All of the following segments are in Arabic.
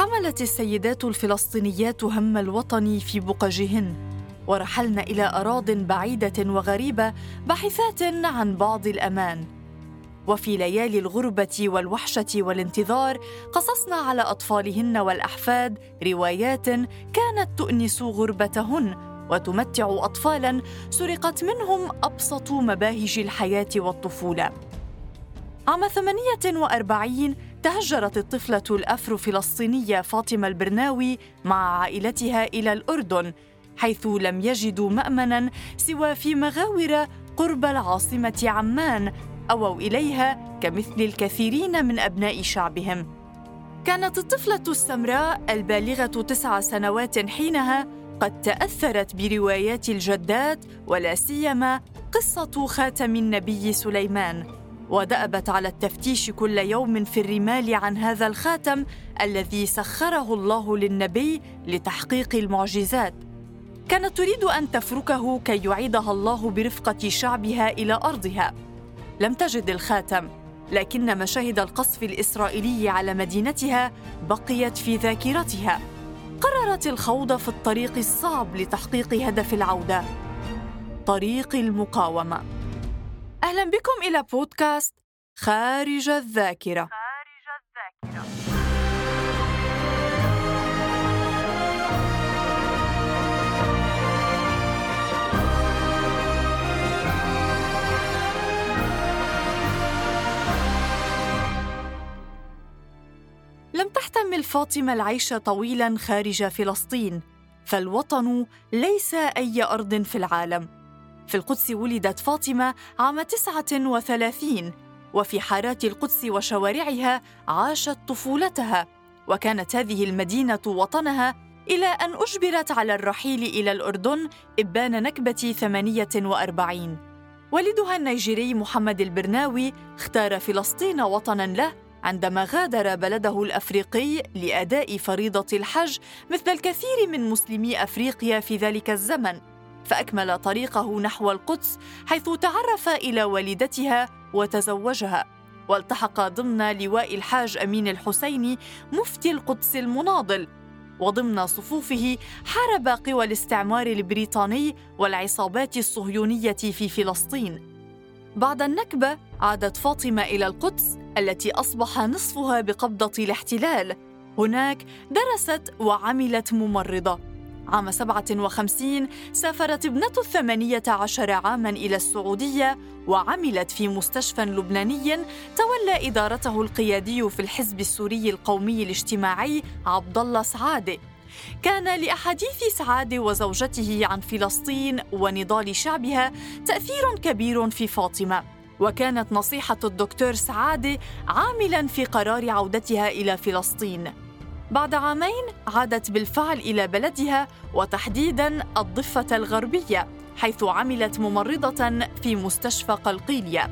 حملت السيدات الفلسطينيات هم الوطن في بقجهن ورحلن إلى أراض بعيدة وغريبة باحثات عن بعض الأمان. وفي ليالي الغربة والوحشة والانتظار قصصنا على أطفالهن والأحفاد روايات كانت تؤنس غربتهن وتمتع اطفالا سرقت منهم أبسط مباهج الحياة والطفولة. عام 48 تهجرت الطفلة الأفرو فلسطينية فاطمة البرناوي مع عائلتها إلى الأردن حيث لم يجدوا مأمنا سوى في مغاور قرب العاصمة عمان أووا إليها كمثل الكثيرين من أبناء شعبهم. كانت الطفلة السمراء البالغة تسع سنوات حينها قد تأثرت بروايات الجدات ولا سيما قصة خاتم النبي سليمان. ودأبت على التفتيش كل يوم في الرمال عن هذا الخاتم الذي سخره الله للنبي لتحقيق المعجزات. كانت تريد أن تفركه كي يعيدها الله برفقة شعبها إلى أرضها. لم تجد الخاتم لكن مشاهد القصف الإسرائيلي على مدينتها بقيت في ذاكرتها. قررت الخوض في الطريق الصعب لتحقيق هدف العودة. طريق المقاومة. أهلا بكم إلى بودكاست خارج الذاكرة. خارج الذاكرة لم تحتمل فاطمة العيش طويلا خارج فلسطين فالوطن ليس أي أرض في العالم. في القدس ولدت فاطمة عام 39 وفي حارات القدس وشوارعها عاشت طفولتها وكانت هذه المدينة وطنها إلى أن أجبرت على الرحيل إلى الأردن إبان نكبة 48 والدها النيجيري محمد البرناوي اختار فلسطين وطنا له عندما غادر بلده الأفريقي لأداء فريضة الحج مثل الكثير من مسلمي أفريقيا في ذلك الزمن. فأكمل طريقه نحو القدس حيث تعرف إلى والدتها وتزوجها. والتحق ضمن لواء الحاج أمين الحسيني مفتي القدس المناضل. وضمن صفوفه حارب قوى الاستعمار البريطاني والعصابات الصهيونية في فلسطين. بعد النكبة عادت فاطمة إلى القدس التي أصبح نصفها بقبضة الاحتلال. هناك درست وعملت ممرضة. عام 57 سافرت ابنة الثمانية عشر عاماً إلى السعودية وعملت في مستشفى لبناني تولى إدارته القيادي في الحزب السوري القومي الاجتماعي عبد الله سعادة كان لأحاديث سعادة وزوجته عن فلسطين ونضال شعبها تأثير كبير في فاطمة. وكانت نصيحة الدكتور سعادة عاملاً في قرار عودتها إلى فلسطين. بعد عامين عادت بالفعل إلى بلدها وتحديدا الضفة الغربية حيث عملت ممرضة في مستشفى قلقيلية.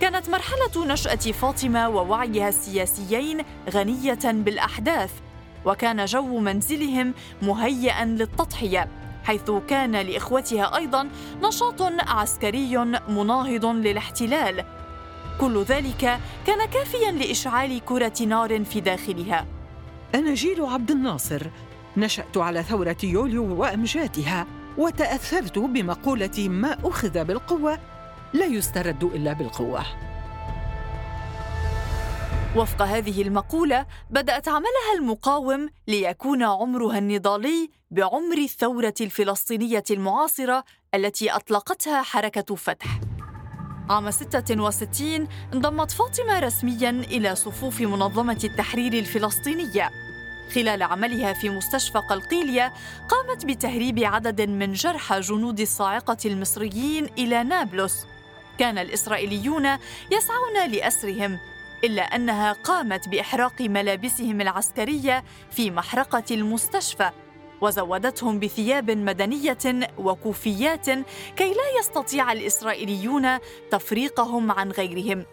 كانت مرحلة نشأة فاطمة ووعيها السياسيين غنية بالأحداث وكان جو منزلهم مهيئا للتضحية حيث كان لإخوتها أيضا نشاط عسكري مناهض للاحتلال. كل ذلك كان كافيا لإشعال كرة نار في داخلها. أنا جيل عبد الناصر. نشأت على ثورة يوليو وأمجادها وتأثرت بمقولة ما أخذ بالقوة لا يسترد إلا بالقوة وفق هذه المقولة بدأت عملها المقاوم ليكون عمرها النضالي بعمر الثورة الفلسطينية المعاصرة التي أطلقتها حركة فتح. عام 66 انضمت فاطمة رسميا إلى صفوف منظمة التحرير الفلسطينية. خلال عملها في مستشفى قلقيلية قامت بتهريب عدد من جرحى جنود الصاعقة المصريين إلى نابلس. كان الإسرائيليون يسعون لأسرهم إلا أنها قامت بإحراق ملابسهم العسكرية في محرقة المستشفى. وزودتهم بثياب مدنية وكوفيات كي لا يستطيع الإسرائيليون تفريقهم عن غيرهم.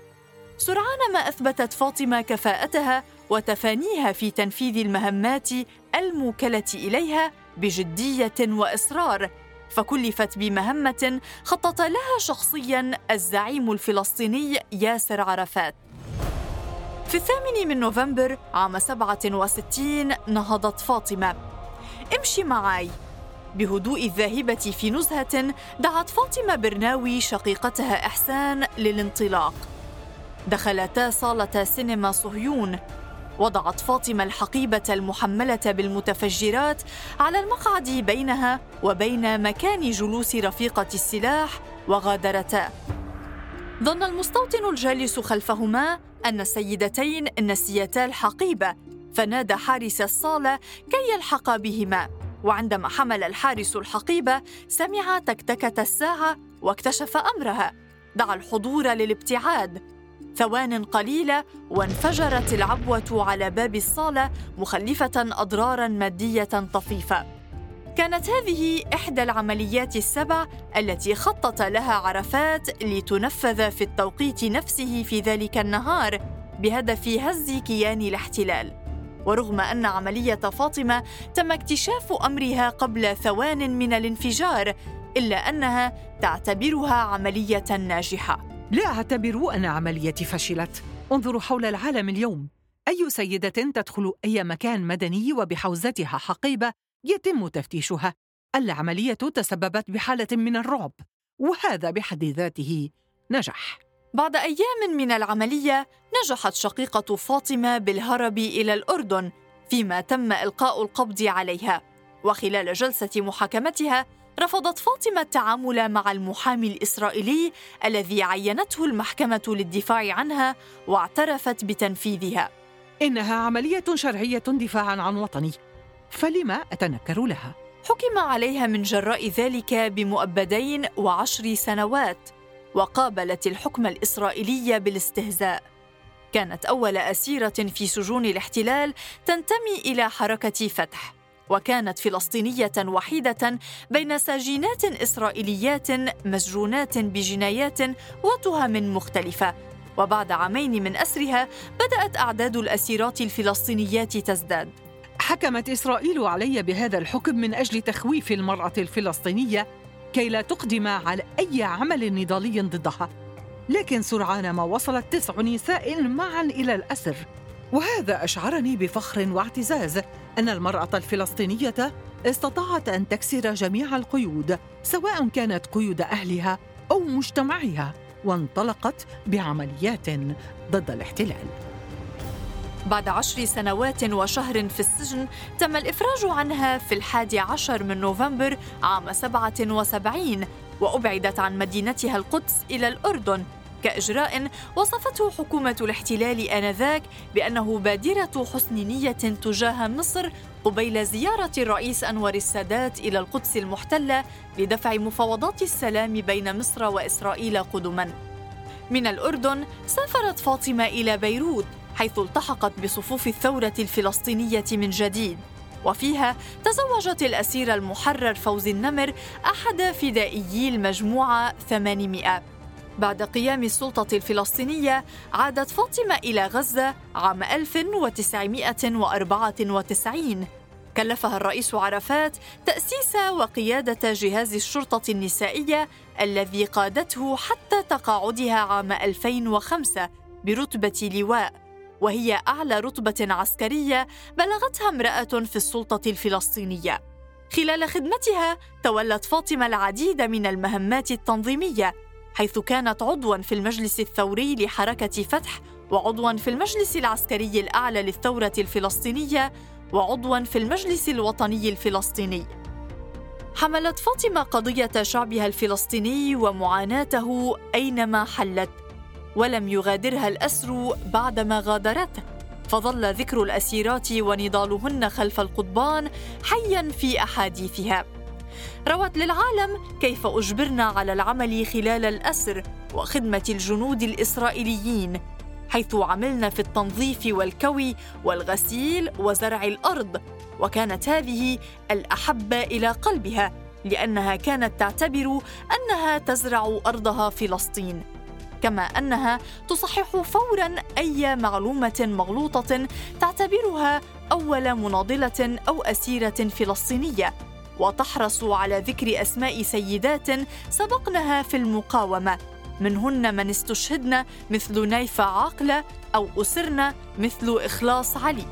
سرعان ما أثبتت فاطمة كفاءتها وتفانيها في تنفيذ المهمات الموكلة إليها بجدية وإصرار فكلفت بمهمة خطط لها شخصيا الزعيم الفلسطيني ياسر عرفات. في الثامن من نوفمبر عام 67 نهضت فاطمة. امشي معي بهدوء الذاهبة في نزهة دعت فاطمة برناوي شقيقتها إحسان للانطلاق. دخلتا صالة سينما صهيون. وضعت فاطمة الحقيبة المحملة بالمتفجرات على المقعد بينها وبين مكان جلوس رفيقة السلاح وغادرتا. ظن المستوطن الجالس خلفهما أن السيدتين نسيتا الحقيبة فنادى حارس الصالة كي يلحق بهما. وعندما حمل الحارس الحقيبة سمع تكتكة الساعة واكتشف أمرها. دعا الحضور للابتعاد. ثوان قليلة وانفجرت العبوة على باب الصالة مخلفة أضرارا مادية طفيفة. كانت هذه إحدى العمليات السبع التي خطط لها عرفات لتنفذ في التوقيت نفسه في ذلك النهار بهدف هز كيان الاحتلال. ورغم أن عملية فاطمة تم اكتشاف أمرها قبل ثوان من الانفجار إلا أنها تعتبرها عملية ناجحة. لا أعتبر أن عمليتي فشلت. انظروا حول العالم اليوم. أي سيدة تدخل أي مكان مدني وبحوزتها حقيبة يتم تفتيشها. العملية تسببت بحالة من الرعب وهذا بحد ذاته نجح بعد أيام من العملية نجحت شقيقة فاطمة بالهرب إلى الأردن فيما تم إلقاء القبض عليها. وخلال جلسة محاكمتها رفضت فاطمة التعامل مع المحامي الإسرائيلي الذي عينته المحكمة للدفاع عنها واعترفت بتنفيذها. إنها عملية شرعية دفاعا عن وطني. فلما أتنكر لها؟ حكم عليها من جراء ذلك بمؤبدين وعشر سنوات. وقابلت الحكم الإسرائيلي بالاستهزاء. كانت أول أسيرة في سجون الاحتلال تنتمي إلى حركة فتح وكانت فلسطينية وحيدة بين ساجينات إسرائيليات مسجونات بجنايات وتهم مختلفة. وبعد عامين من أسرها بدأت أعداد الأسيرات الفلسطينيات تزداد. حكمت إسرائيل علي بهذا الحكم من أجل تخويف المرأة الفلسطينية كي لا تقدم على أي عمل نضالي ضدها. لكن سرعان ما وصلت تسع نساء معا إلى الأسر. وهذا أشعرني بفخر واعتزاز أن المرأة الفلسطينية استطاعت أن تكسر جميع القيود سواء كانت قيود أهلها أو مجتمعها وانطلقت بعمليات ضد الاحتلال. بعد عشر سنوات وشهر في السجن تم الإفراج عنها في الحادي عشر من نوفمبر عام سبعة وسبعين وأبعدت عن مدينتها القدس إلى الأردن كإجراء وصفته حكومة الاحتلال آنذاك بأنه بادرة حسن نية تجاه مصر قبيل زيارة الرئيس أنور السادات إلى القدس المحتلة لدفع مفاوضات السلام بين مصر وإسرائيل قدما. من الأردن سافرت فاطمة إلى بيروت حيث التحقت بصفوف الثورة الفلسطينية من جديد. وفيها تزوجت الأسير المحرر فوزي النمر أحد فدائيي المجموعة 800 بعد قيام السلطة الفلسطينية عادت فاطمة إلى غزة عام 1994 كلفها الرئيس عرفات تأسيس وقيادة جهاز الشرطة النسائية الذي قادته حتى تقاعدها عام 2005 برتبة لواء. وهي أعلى رتبة عسكرية بلغتها امرأة في السلطة الفلسطينية. خلال خدمتها تولت فاطمة العديد من المهمات التنظيمية، حيث كانت عضواً في المجلس الثوري لحركة فتح، وعضواً في المجلس العسكري الأعلى للثورة الفلسطينية، وعضواً في المجلس الوطني الفلسطيني. حملت فاطمة قضية شعبها الفلسطيني ومعاناته أينما حلت ولم يغادرها الأسر بعدما غادرته. فظل ذكر الأسيرات ونضالهن خلف القضبان حيا في أحاديثها. روت للعالم كيف أجبرنا على العمل خلال الأسر وخدمة الجنود الإسرائيليين حيث عملنا في التنظيف والكوي والغسيل وزرع الأرض وكانت هذه الأحب إلى قلبها لأنها كانت تعتبر أنها تزرع أرضها فلسطين. كما أنها تصحح فورا أي معلومة مغلوطة تعتبرها أول مناضلة أو أسيرة فلسطينية. وتحرص على ذكر أسماء سيدات سبقنها في المقاومة. منهن من استشهدن مثل نيفة عاقلة أو أسرن مثل إخلاص علي.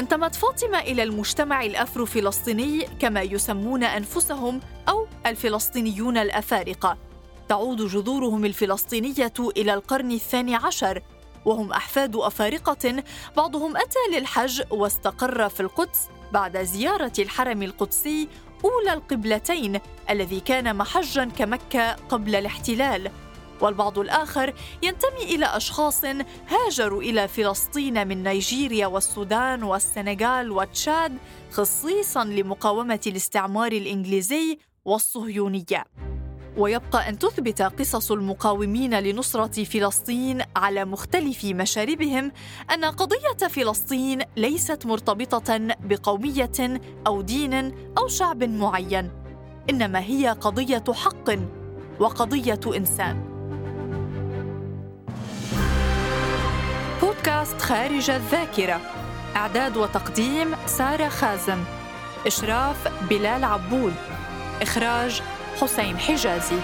انتمت فاطمة إلى المجتمع الأفرو فلسطيني كما يسمون أنفسهم أو الفلسطينيون الأفارقة. تعود جذورهم الفلسطينية إلى القرن الثاني عشر وهم أحفاد أفارقة بعضهم أتى للحج واستقر في القدس بعد زيارة الحرم القدسي أولى القبلتين الذي كان محجا كمكة قبل الاحتلال. والبعض الآخر ينتمي إلى أشخاص هاجروا إلى فلسطين من نيجيريا والسودان والسنغال وتشاد خصيصا لمقاومة الاستعمار الإنجليزي والصهيونية. ويبقى أن تثبت قصص المقاومين لنصرة فلسطين على مختلف مشاربهم أن قضية فلسطين ليست مرتبطة بقومية أو دين أو شعب معين إنما هي قضية حق وقضية إنسان. بودكاست خارج الذاكرة إعداد وتقديم سارة خازم إشراف بلال عبود إخراج حسين حجازي.